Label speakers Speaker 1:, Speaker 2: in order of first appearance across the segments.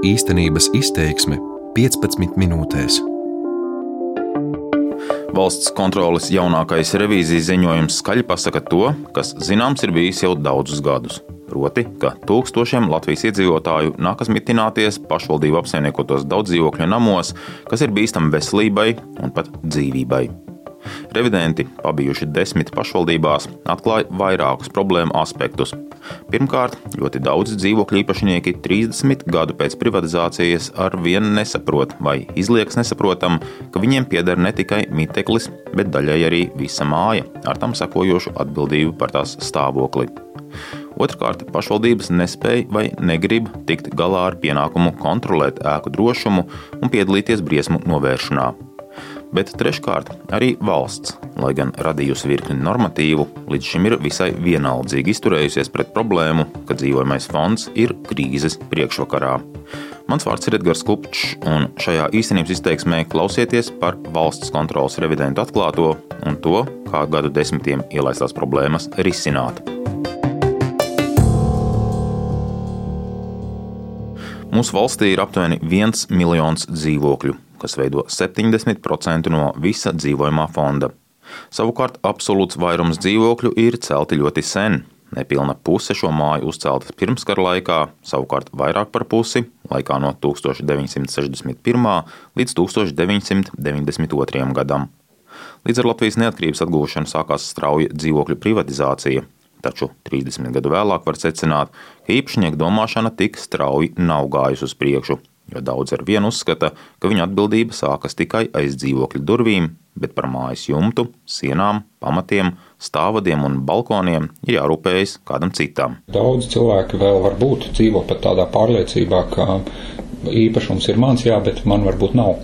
Speaker 1: Īstenības izteiksme 15 minūtēs.
Speaker 2: Valsts kontroles jaunākais revīzijas ziņojums skaļi pasaka to, kas zināms ir bijis jau daudzus gadus. Proti, ka tūkstošiem Latvijas iedzīvotāju nākas mitināties pašvaldību apsaimniekotos daudz dzīvokļu namos, kas ir bīstami veselībai un pat dzīvībai. Revidenti, pabijuši desmit pašvaldībās, atklāja vairākus problēmu aspektus. Pirmkārt, ļoti daudz dzīvokļu īpašnieki 30 gadu pēc privatizācijas ar vienu nesaprot vai izlieks nesaprotam, ka viņiem pieder ne tikai miteklis, bet daļai arī visa māja, ar tam sekojošu atbildību par tās stāvokli. Otrkārt, pašvaldības nespēja vai negrib tikt galā ar pienākumu kontrolēt ēku drošumu un piedalīties briesmu novēršanā bet treškārt arī valsts, lai gan radījusi virkni normatīvu, līdz šim ir visai vienaldzīgi izturējusies pret problēmu, ka dzīvojamais fonds ir krīzes priekšvakarā. Mans vārds ir Edgars Kupčs, un šajā īstenības izteiksmē klausieties par valsts kontrolas revidentu atklāto un to, kā gadu desmitiem ielaistās problēmas risināt. Mūsu valstī ir aptuveni viens miljons dzīvokļu, kas veido 70% no visa dzīvojamā fonda. Savukārt absolūts vairums dzīvokļu ir celti ļoti sen. Nepilna puse šo māju uzceltas pirmskara laikā, savukārt vairāk par pusi laikā no 1961. līdz 1992. gadam. Līdz ar Latvijas neatkarības atgūšanu sākās strauja dzīvokļu privatizācija, taču 30 gadu vēlāk var secināt, ka īpašnieku domāšana tik strauji nav gājusi uz priekšu, jo daudz ar vienu uzskata, ka viņa atbildība sākas tikai aiz dzīvokļa durvīm, bet par mājas jumtu, sienām, pamatiem, stāvadiem un balkoniem ir jārūpējas kādam citam.
Speaker 3: Daudz cilvēki vēl var būt dzīvo pat tādā pārliecībā, ka īpašums ir mans, jā, bet man varbūt nav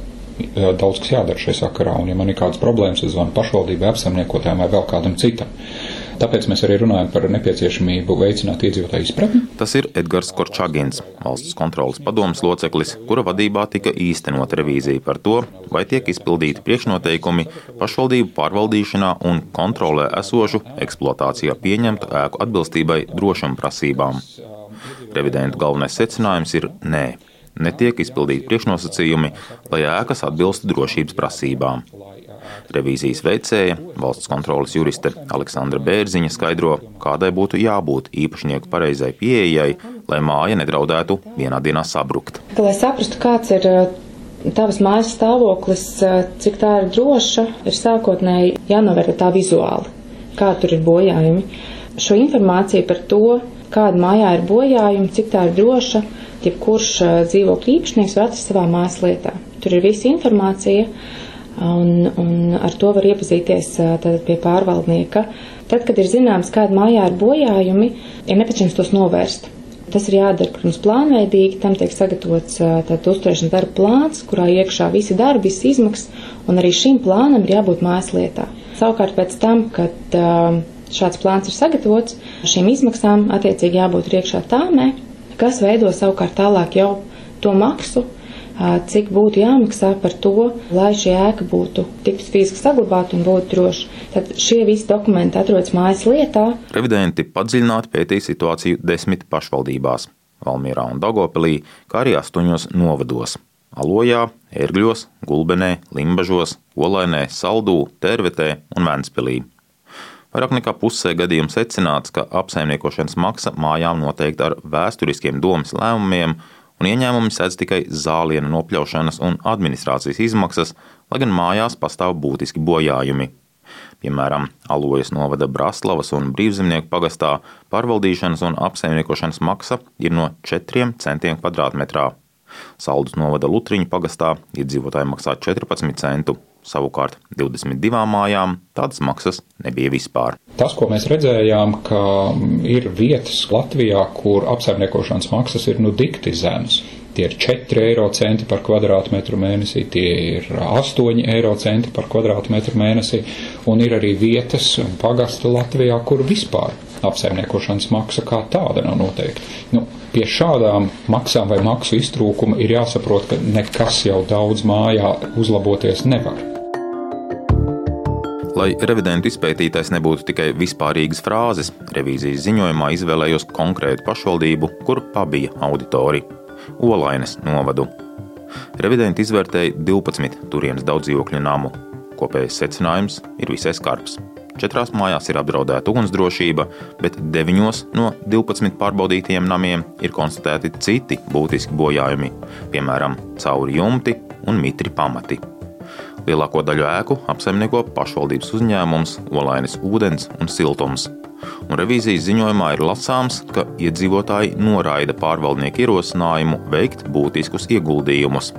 Speaker 3: daudz kas jādara šajā sakarā, un ja man ir kādas problēmas, es zvanu pašvaldībai, apsaimniekotājiem vai vēl kādam citam. Tāpēc mēs arī runājam par nepieciešamību veicināt iedzīvotāju izpratni.
Speaker 2: Tas ir Edgars Korčagins, valsts kontrolas padomas loceklis, kura vadībā tika īstenot revīzija par to, vai tiek izpildīti priekšnoteikumi pašvaldību pārvaldīšanā un kontrolē esošu eksploatācijā pieņemtu ēku atbilstībai drošuma prasībām. Revidentu galvenais secinājums ir nē netiek izpildīti priekšnosacījumi, lai ēkas atbilstu drošības prasībām. Revīzijas veicēja, valsts kontrolas juriste Aleksandra Bērziņa skaidro, kādai būtu jābūt īpašnieku pareizai pieejai, lai māja nedraudētu vienā dienā sabrukt.
Speaker 4: Lai saprastu, kāds ir uh, tavas mājas stāvoklis, uh, cik tā ir droša, ir sākotnēji jānovērtē tā vizuāli, kā tur ir bojājumi. Šo informāciju par to, kāda mājā ir bojājumi, cik tā ir droša, jebkurš uh, dzīvokļu īpašnieks var atrast savā mājas lietā. Tur ir visa informācija un, un ar to var iepazīties tātad pie pārvaldnieka. Tad, kad ir zināms, kāda mājā ir bojājumi, ir nepieciešams tos novērst. Tas ir jādara, protams, plānveidīgi, tam tiek sagatavots tātad uzturēšanas darba plāns, kurā iekšā visi darbi, visas izmaksas, un arī šim plānam ir jābūt mājas lietā. Savukārt pēc tam, kad šāds plāns ir sagatavots, šīm izmaksām attiecīgi jābūt iekšā tāmē, kas veido savukārt tālāk jau to maksu, cik būtu jāmaksā par to, lai šī ēka būtu tiks fiziski saglabāta un būtu droša. Tad šie visi dokumenti atrodas mājas lietā.
Speaker 2: Revidenti padziļināti pētīja situāciju desmit pašvaldībās - Valmierā un Dagopelī, kā arī astoņos novados - Alojā, Ērgļos, Gulbenē, Limbažos, Olainē, Saldū, Tērvetē un Ventspilī. Vairāk nekā pusē gadījumu secināts, ka apsaimniekošanas maksa mājām noteikta ar vēsturiskiem domas lēmumiem un ieņēmumi sēdz tikai zālienu nopļaušanas un administrācijas izmaksas, lai gan mājās pastāv būtiski bojājumi. Piemēram, Alojas novada Braslavas un Brīvzemnieku pagastā pārvaldīšanas un apsaimniekošanas maksa ir no 4 centiem kvadrātmetrā. Saldus novada Lutriņu pagastā iedzīvotāji maksā 14 centu, Savukārt 22 mājām tādas maksas nebija vispār.
Speaker 3: Tas, ko mēs redzējām, ka ir vietas Latvijā, kur apsaimniekošanas maksas ir nu dikti zemes. Tie ir 4 eiro centi par kvadrātmetru mēnesī, tie ir 8 eiro centi par kvadrātmetru mēnesī, un ir arī vietas un pagasti Latvijā, kur vispār apsaimniekošanas maksa kā tāda nav noteikta. Nu, pie šādām maksām vai maksu iztrūkuma ir jāsaprot, ka nekas jau daudz mājā uzlaboties nevar.
Speaker 2: Lai revidentu izpētītais nebūtu tikai vispārīgas frāzes, revīzijas ziņojumā izvēlējos konkrētu pašvaldību, kur pabija auditori. Olainas novadu. Revidenti izvērtēja 12 turienes daudzdzīvokļu namu. Kopējais secinājums ir visai skarbs. Četrās mājās ir apdraudēta ugunsdrošība, bet deviņos no 12 pārbaudītajiem namiem ir konstatēti citi būtiski bojājumi, piemēram, cauri jumti un mitri pamati. Lielāko daļu ēku apsaimnieko pašvaldības uzņēmums Olainas ūdens un siltums. Un revīzijas ziņojumā ir lasāms, ka iedzīvotāji noraida pārvaldnieku ierosinājumu veikt būtiskus ieguldījumus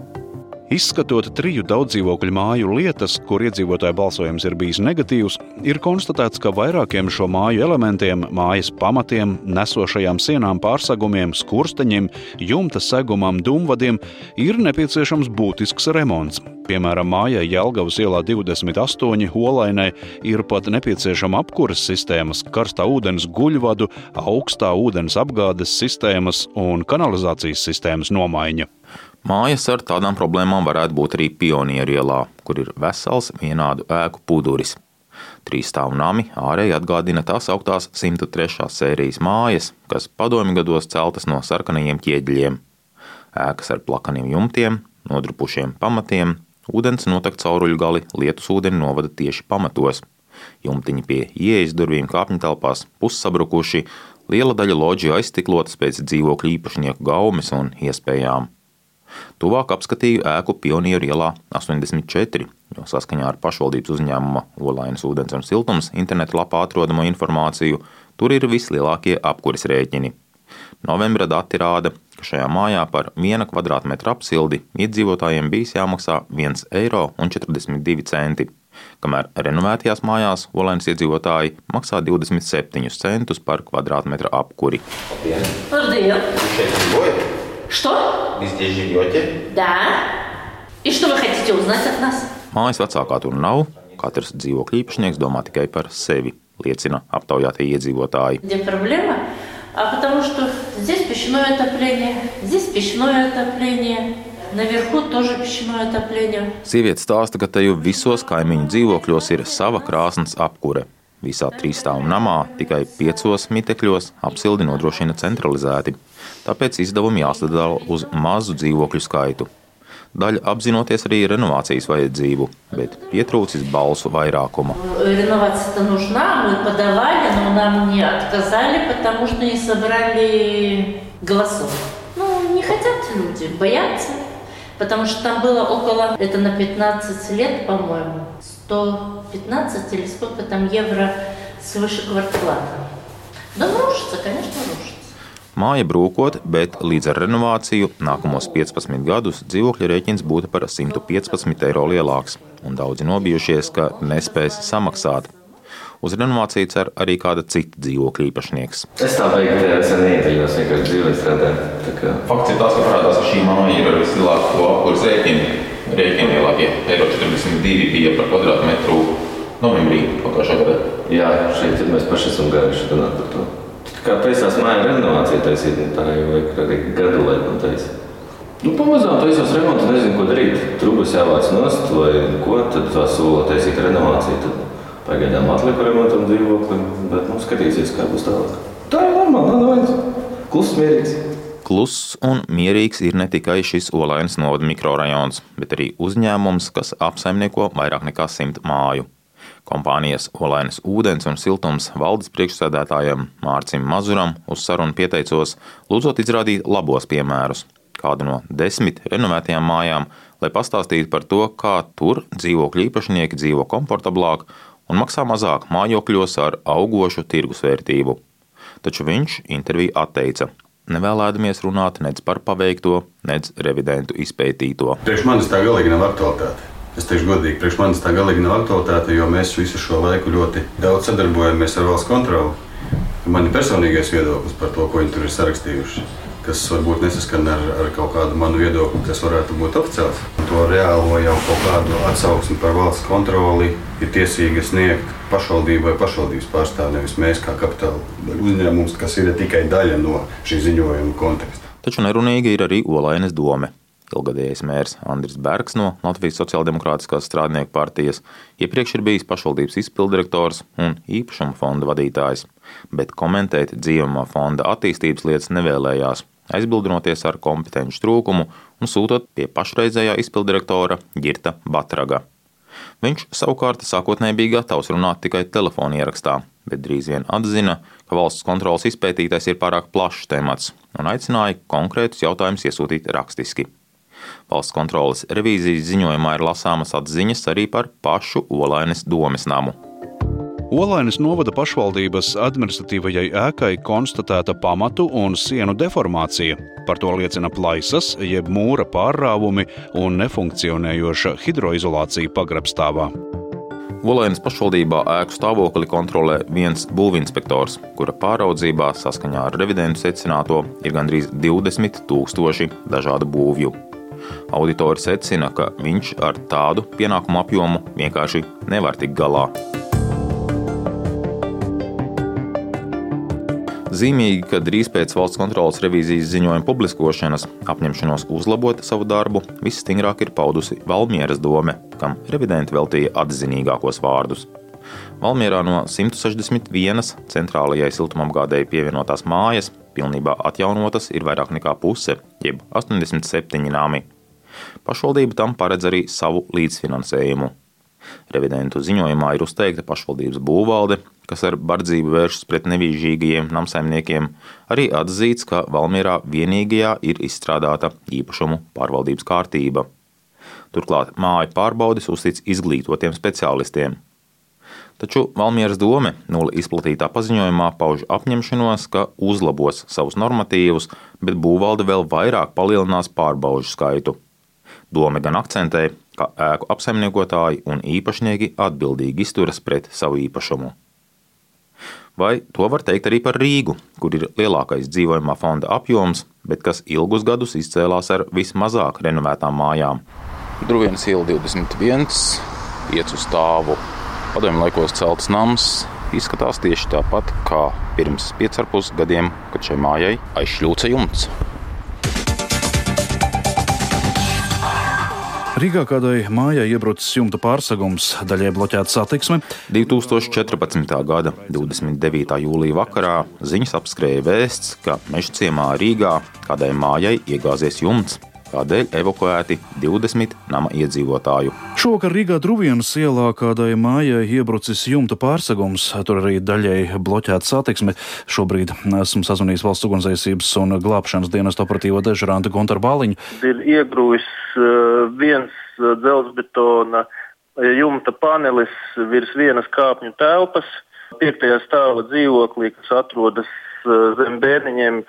Speaker 5: Izskatot triju daudzdzīvokļu māju lietas, kur iedzīvotāju balsojums ir bijis negatīvs, ir konstatēts, ka vairākiem šo māju elementiem, mājas pamatiem, nesošajām sienām, pārsegumiem, skursteņiem, jumta segumam, dūmvadiem ir nepieciešams būtisks remonts. Piemēram, mājai Jelgavas ielā 28 olainai ir pat nepieciešama apkuras sistēmas, karstā ūdens guļvadu, augstā ūdens apgādes sistēmas un kanalizācijas sistēmas nomaiņa.
Speaker 2: Mājas ar tādām problēmām varētu būt arī Pionieru ielā, kur ir vesels vienādu ēku puduris. Trīs stāvu nami ārēji atgādina tās augtās 103. sērijas mājas, kas padomju gados celtas no sarkanajiem ķieģeļiem. Ēkas ar plakaniem jumtiem, nodrupušiem pamatiem, ūdens notek cauruļu gali lietus ūdeni novada tieši pamatos. Jumtiņi pie ieejas durvīm kāpņu telpās pussabrukuši, liela daļa loģiju aizstiklotas pēc dzīvokļu īpašnieku gaumes un iespējām. Tuvāk apskatīju ēku Pionieru ielā 84, jo saskaņā ar pašvaldības uzņēmuma Olainas ūdens un siltums interneta lapā atrodamo informāciju, tur ir vislielākie apkuras rēķini. Novembra dati rāda, ka šajā mājā par 1 kvadrātmetru apsildi iedzīvotājiem bijis jāmaksā 1,42 eiro, kamēr renovētajās mājās Olainas iedzīvotāji maksā 27 centus par kvadrātmetru apkuri.
Speaker 6: Labdien! Что?
Speaker 2: Вы здесь живете?
Speaker 6: Да. И что вы хотите узнать от нас?
Speaker 2: Mājas vecākā tur nav. Katrs dzīvokļu īpašnieks domā tikai par sevi, liecina aptaujātie iedzīvotāji.
Speaker 6: Где проблема? А потому что здесь печное отопление, здесь печное отопление, Наверху тоже печное отопление.
Speaker 2: Sieviete stāsta, ka te jau visos kaimiņu dzīvokļos ir sava krāsnes apkure. Visā trīsstāvu namā tikai piecos mitekļos apsildi nodrošina centralizēti tāpēc izdevumi jāsadala uz mazu dzīvokļu skaitu. Daļa apzinoties arī renovācijas vajadzību, bet pietrūcis balsu vairākuma.
Speaker 6: Реновация нужна, мы подавали, но нам не отказали, потому что не собрали голосов. Ну, не хотят люди, боятся. Потому что там было около, это на 15 лет, по-моему, 115 или сколько там евро свыше квартплата. Да рушится, конечно, рушится.
Speaker 2: Māja brūkot, bet līdz ar renovāciju nākamos 15 gadus dzīvokļa rēķins būtu par 115 eiro lielāks, un daudzi nobijušies, ka nespēs samaksāt. Uz renovāciju cer arī kāda cita dzīvokļa īpašnieks.
Speaker 7: Es tā beigās sen ieteicos, vienkārši dzīvē strādāju. Kā...
Speaker 2: Fakts ir tas, ka parādās, ka šī māja ir ar vislielāko apkurs rēķinu. Rēķini lielākie - eiro 42 bija par kvadrātmetru novembrī pagājušā gada.
Speaker 7: Jā, šeit mēs paši esam gājuši runāt par to. Kā taisās māja renovācija taisīt, nu, tā jau vajag arī gadu laikam taisīt. Nu, pamazām taisos remontu, nezinu, ko darīt. Trubas jāvāc nost vai ko, tad tā sola taisīt renovāciju. Tad pagaidām atliku remontam dzīvokli, bet nu, skatīsies, kā būs tālāk. Tā ir normāli, nav nevajag. Kluss, mierīgs.
Speaker 2: Kluss un mierīgs ir ne tikai šis Olainas novada mikrorajons, bet arī uzņēmums, kas apsaimnieko vairāk nekā simt māju. Kompānijas Olainas ūdens un siltums valdes priekšsēdētājam Mārcim Mazuram uz sarunu pieteicos, lūdzot izrādīt labos piemērus, kādu no desmit renovētajām mājām, lai pastāstītu par to, kā tur dzīvokļu īpašnieki dzīvo komfortablāk un maksā mazāk mājokļos ar augošu tirgusvērtību. Taču viņš interviju atteica, nevēlēdamies runāt nec par paveikto, nec revidentu izpētīto.
Speaker 8: Priekš manis tā galīgi nav aktualitāte. Es teikšu, godīgi, priekš manis tā galīgi nav aktualitāte, jo mēs visu šo laiku ļoti daudz sadarbojamies ar valsts kontroli. Man ir personīgais viedoklis par to, ko viņi tur ir sarakstījuši, kas varbūt nesaskan ar, ar kaut kādu manu viedokli, kas varētu būt oficiāls. To reālo jau kaut kādu atsauksmi par valsts kontroli ir tiesīgi sniegt pašvaldībai, pašvaldības pārstāvjiem, nevis mēs kā kapitāla uzņēmums, kas ir tikai daļa no šī ziņojuma konteksta.
Speaker 2: Taču nerunīgi ir arī Olainas doma. Ilgadējais mērs Andris Bergs no Latvijas Sociāldemokrātiskās strādnieku partijas iepriekš ir bijis pašvaldības izpildirektors un īpašuma fonda vadītājs, bet komentēt dzīvumā fonda attīstības lietas nevēlējās aizbildinoties ar kompetenci trūkumu un sūtot pie pašreizējā izpildirektora Girta Batraga. Viņš savukārt sākotnēji bija gatavs runāt tikai telefona ierakstā, bet drīz vien atzina, ka valsts kontrolas izpētītais ir pārāk plašs temats un aicināja konkrētus jautājumus iesūtīt rakstiski. Valsts kontrolas revīzijas ziņojumā ir lasāmas atziņas arī par pašu Olainas domes namu.
Speaker 5: Olainas novada pašvaldības administratīvajai ēkai konstatēta pamatu un sienu deformācija. Par to liecina plaisas, jeb mūra pārrāvumi un nefunkcionējoša hidroizolācija pagrabstāvā.
Speaker 2: Olainas pašvaldībā ēku stāvokli kontrolē viens būvinspektors, kura pāraudzībā saskaņā ar revidentu secināto ir gandrīz 20 tūkstoši dažādu būvju. Auditori secina, ka viņš ar tādu pienākumu apjomu vienkārši nevar tikt galā. Zīmīgi, ka drīz pēc valsts kontrolas revīzijas ziņojuma publiskošanas apņemšanos uzlabot savu darbu visstingrāk ir paudusi Valmieras dome, kam revidenti veltīja atzinīgākos vārdus. Valmierā no 161 centrālajai siltumapgādēji pievienotās mājas pilnībā atjaunotas ir vairāk nekā puse, jeb 87 nami. Pašvaldība tam paredz arī savu līdzfinansējumu. Revidentu ziņojumā ir uzteikta pašvaldības būvvalde, kas ar bardzību vēršas pret nevīžīgajiem namsaimniekiem, arī atzīts, ka Valmierā vienīgajā ir izstrādāta īpašumu pārvaldības kārtība. Turklāt māju pārbaudes uztic izglītotiem speciālistiem. Taču Valmieras dome nulle izplatītā paziņojumā pauž apņemšanos, ka uzlabos savus normatīvus, bet būvvalde vēl vairāk palielinās pārbaužu skaitu. Dome gan akcentē, ka ēku apsaimniekotāji un īpašnieki atbildīgi izturas pret savu īpašumu. Vai to var teikt arī par Rīgu, kur ir lielākais dzīvojamā fonda apjoms, bet kas ilgus gadus izcēlās ar vismazāk renovētām mājām? Druvienas iela 21, 5 stāvu padomju laikos celts nams izskatās tieši tāpat kā pirms 5,5 gadiem, kad šai mājai aizšļūca jumts.
Speaker 5: Rīgā kādai mājai iebrucis jumta pārsegums, daļai bloķēta satiksme.
Speaker 2: 2014. gada 29. jūlijā vakarā ziņas apskrēja vēsts, ka meža ciemā Rīgā kādai mājai iegāzies jumts kādēļ evakuēti 20 nama iedzīvotāju.
Speaker 5: Šovakar Rīgā Druvienas ielā kādai mājai iebrucis jumta pārsegums, tur arī daļai bloķēta satiksme. Šobrīd esmu sazvanījis valsts ugunsdzēsības un glābšanas dienas operatīvo dežurantu Gontaru Bāliņu.
Speaker 9: Ir iegrūjis uh, viens uh, dzelzbetona jumta panelis virs vienas kāpņu telpas, piektajā stāva dzīvoklī, kas atrodas zem bērniņiem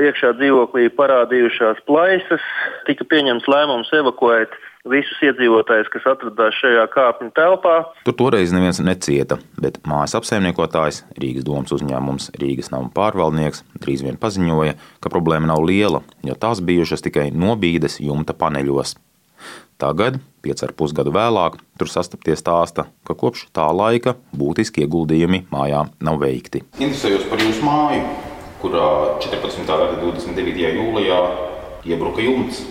Speaker 9: iekšā dzīvoklī parādījušās plaisas, tika pieņemts lēmums evakuēt visus iedzīvotājus, kas atradās šajā kāpņu telpā.
Speaker 2: Tur toreiz neviens necieta, bet mājas apsaimniekotājs, Rīgas domas uzņēmums, Rīgas nama pārvaldnieks drīz vien paziņoja, ka problēma nav liela, jo tās bijušas tikai nobīdes jumta paneļos. Tagad, pieci ar pusgadu vēlāk, tur sastapties stāsta, ka kopš tā laika būtiski ieguldījumi mājā nav veikti. Interesējos par jūsu māju kurā 14. gada 29. jūlijā iebruka jumts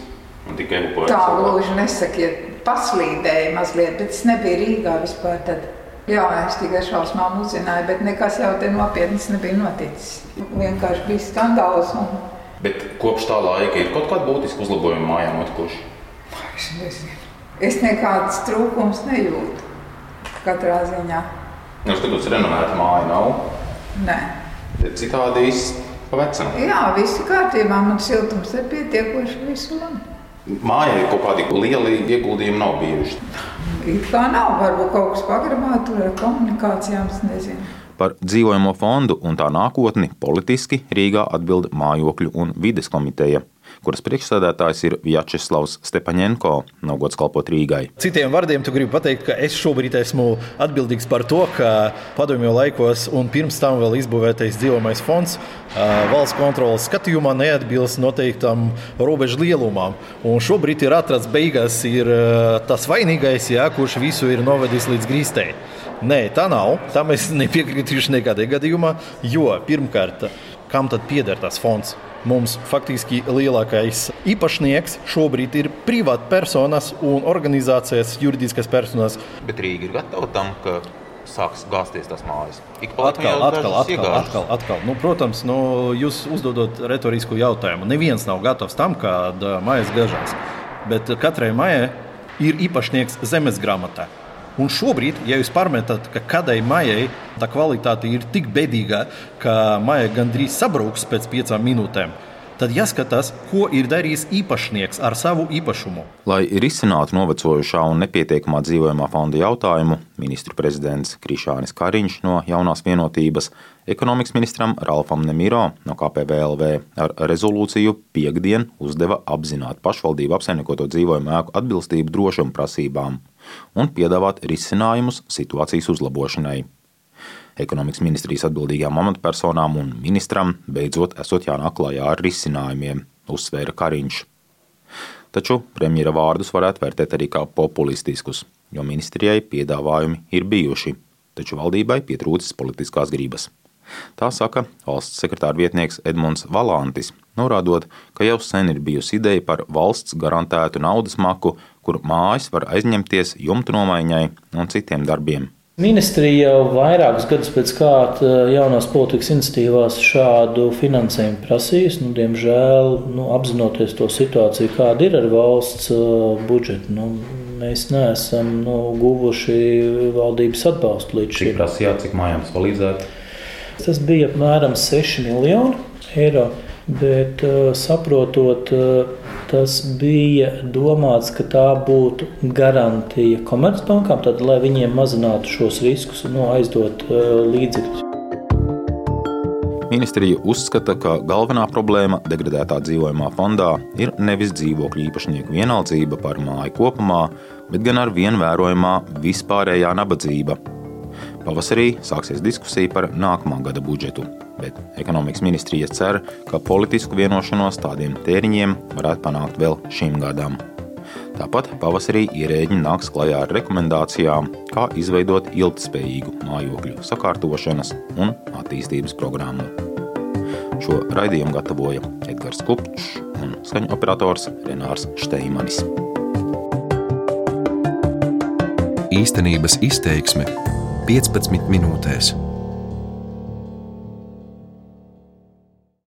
Speaker 2: un tika evakuēts.
Speaker 10: Tā gluži nesakiet, paslīdēja mazliet, bet es nebiju Rīgā vispār tad. Jā, es tikai šausmām uzzināju, bet nekas jau te nopietnas nebija noticis. Vienkārši bija skandāls. Un...
Speaker 2: Bet kopš tā laika ir kaut kāda būtiska uzlabojuma mājā notikuši?
Speaker 10: Es nezinu. Es nekādas trūkums nejūtu. Katrā ziņā.
Speaker 2: Jūs skatāties, renovēta māja nav?
Speaker 10: Nē.
Speaker 2: Citādi pa vecam.
Speaker 10: Jā, viss ir kārtībā. Man siltums ir pietiekoši visu labi.
Speaker 2: Mājai kaut kādi lieli ieguldījumi nav bijuši.
Speaker 10: It kā nav, varbūt kaut kas pagrabā tur ar komunikācijām, es nezinu.
Speaker 2: Par dzīvojamo fondu un tā nākotni politiski Rīgā atbild mājokļu un vides komiteja kuras priekšsēdētājs ir Vjačeslavs Stepaņenko, nav gods kalpot Rīgai.
Speaker 11: Citiem vārdiem, tu gribi pateikt, ka es šobrīd esmu atbildīgs par to, ka padomju laikos un pirms tam vēl izbūvētais dzīvojamais fonds valsts kontrolas skatījumā neatbilst noteiktam robežu lielumam. Un šobrīd ir atrasts beigās ir tas vainīgais, jā, kurš visu ir novedis līdz grīstei. Nē, tā nav. Tam es nepiekritīšu nekādā gadījumā, jo pirmkārt, kam tad pieder tas fonds? Mums faktiski lielākais īpašnieks šobrīd ir privātpersonas un organizācijas, juridiskas personas.
Speaker 2: Bet Rīga ir gatava tam, ka sāks gāzties tās mājas.
Speaker 11: Atkal, atkal, atkal, atkal, atkal. Nu, protams, nu, jūs uzdodot retorisku jautājumu. Neviens nav gatavs tam, kad mājas gāžās. Bet katrai mājai ir īpašnieks zemes grāmatā. Un šobrīd, ja jūs pārmetat, ka kādai maijai tā kvalitāte ir tik bēdīga, ka maija gandrīz sabruks pēc piecām minūtēm, tad jāskatās, ko ir darījis īpašnieks ar savu īpašumu.
Speaker 2: Lai risinātu novecojušā un nepietiekamā dzīvojamā fonda jautājumu, ministru prezidents Krišānis Kariņš no jaunās vienotības, ekonomikas ministram Ralfam Nemiro no KPVLV ar rezolūciju piekdien uzdeva apzināt pašvaldību apsaimniekoto dzīvojumu ēku atbilstību drošuma prasībām un piedāvāt risinājumus situācijas uzlabošanai ekonomikas ministrijas atbildīgām amatpersonām un ministram beidzot esot jānāk klajā ar risinājumiem, uzsvēra Kariņš. Taču premjera vārdus varētu vērtēt arī kā populistiskus, jo ministrijai piedāvājumi ir bijuši, taču valdībai pietrūcis politiskās gribas. Tā saka valsts sekretāra vietnieks Edmunds Valantis, norādot, ka jau sen ir bijusi ideja par valsts garantētu naudas maku, kur mājas var aizņemties jumtu nomaiņai un citiem darbiem.
Speaker 12: Ministrija jau vairākus gadus pēc kārtas eh, jaunās politikas iniciatīvās šādu finansējumu prasījis. Nu, diemžēl, nu, apzinoties to situāciju, kāda ir ar valsts uh, budžetu, nu, mēs neesam nu, guvuši valdības atbalstu līdz
Speaker 2: šim. Cik prasījāt, cik mājām tas palīdzētu?
Speaker 12: Tas bija apmēram 6 miljoni eiro, bet uh, saprotot. Tas bija domāts, ka tā būtu garantija komercbankām, tad, lai viņiem mazinātu šos riskus un no, aizdot uh, līdzekļus.
Speaker 2: Ministrija uzskata, ka galvenā problēma degradētā dzīvojamā fondā ir nevis dzīvokļu īpašnieku vienaldzība par māju kopumā, bet gan ar vien vērojamā vispārējā nabadzība. Pavasarī sāksies diskusija par nākamā gada budžetu bet ekonomikas ministrija cer, ka politisku vienošanos tādiem tēriņiem varētu panākt vēl šim gadam. Tāpat pavasarī ierēģi nāks klajā ar rekomendācijām, kā izveidot ilgspējīgu mājokļu sakārtošanas un attīstības programmu. Šo raidījumu gatavoja Edgars Kupčs un skaņu operators Renārs Šteimanis.
Speaker 1: Īstenības izteiksme 15 minūtēs.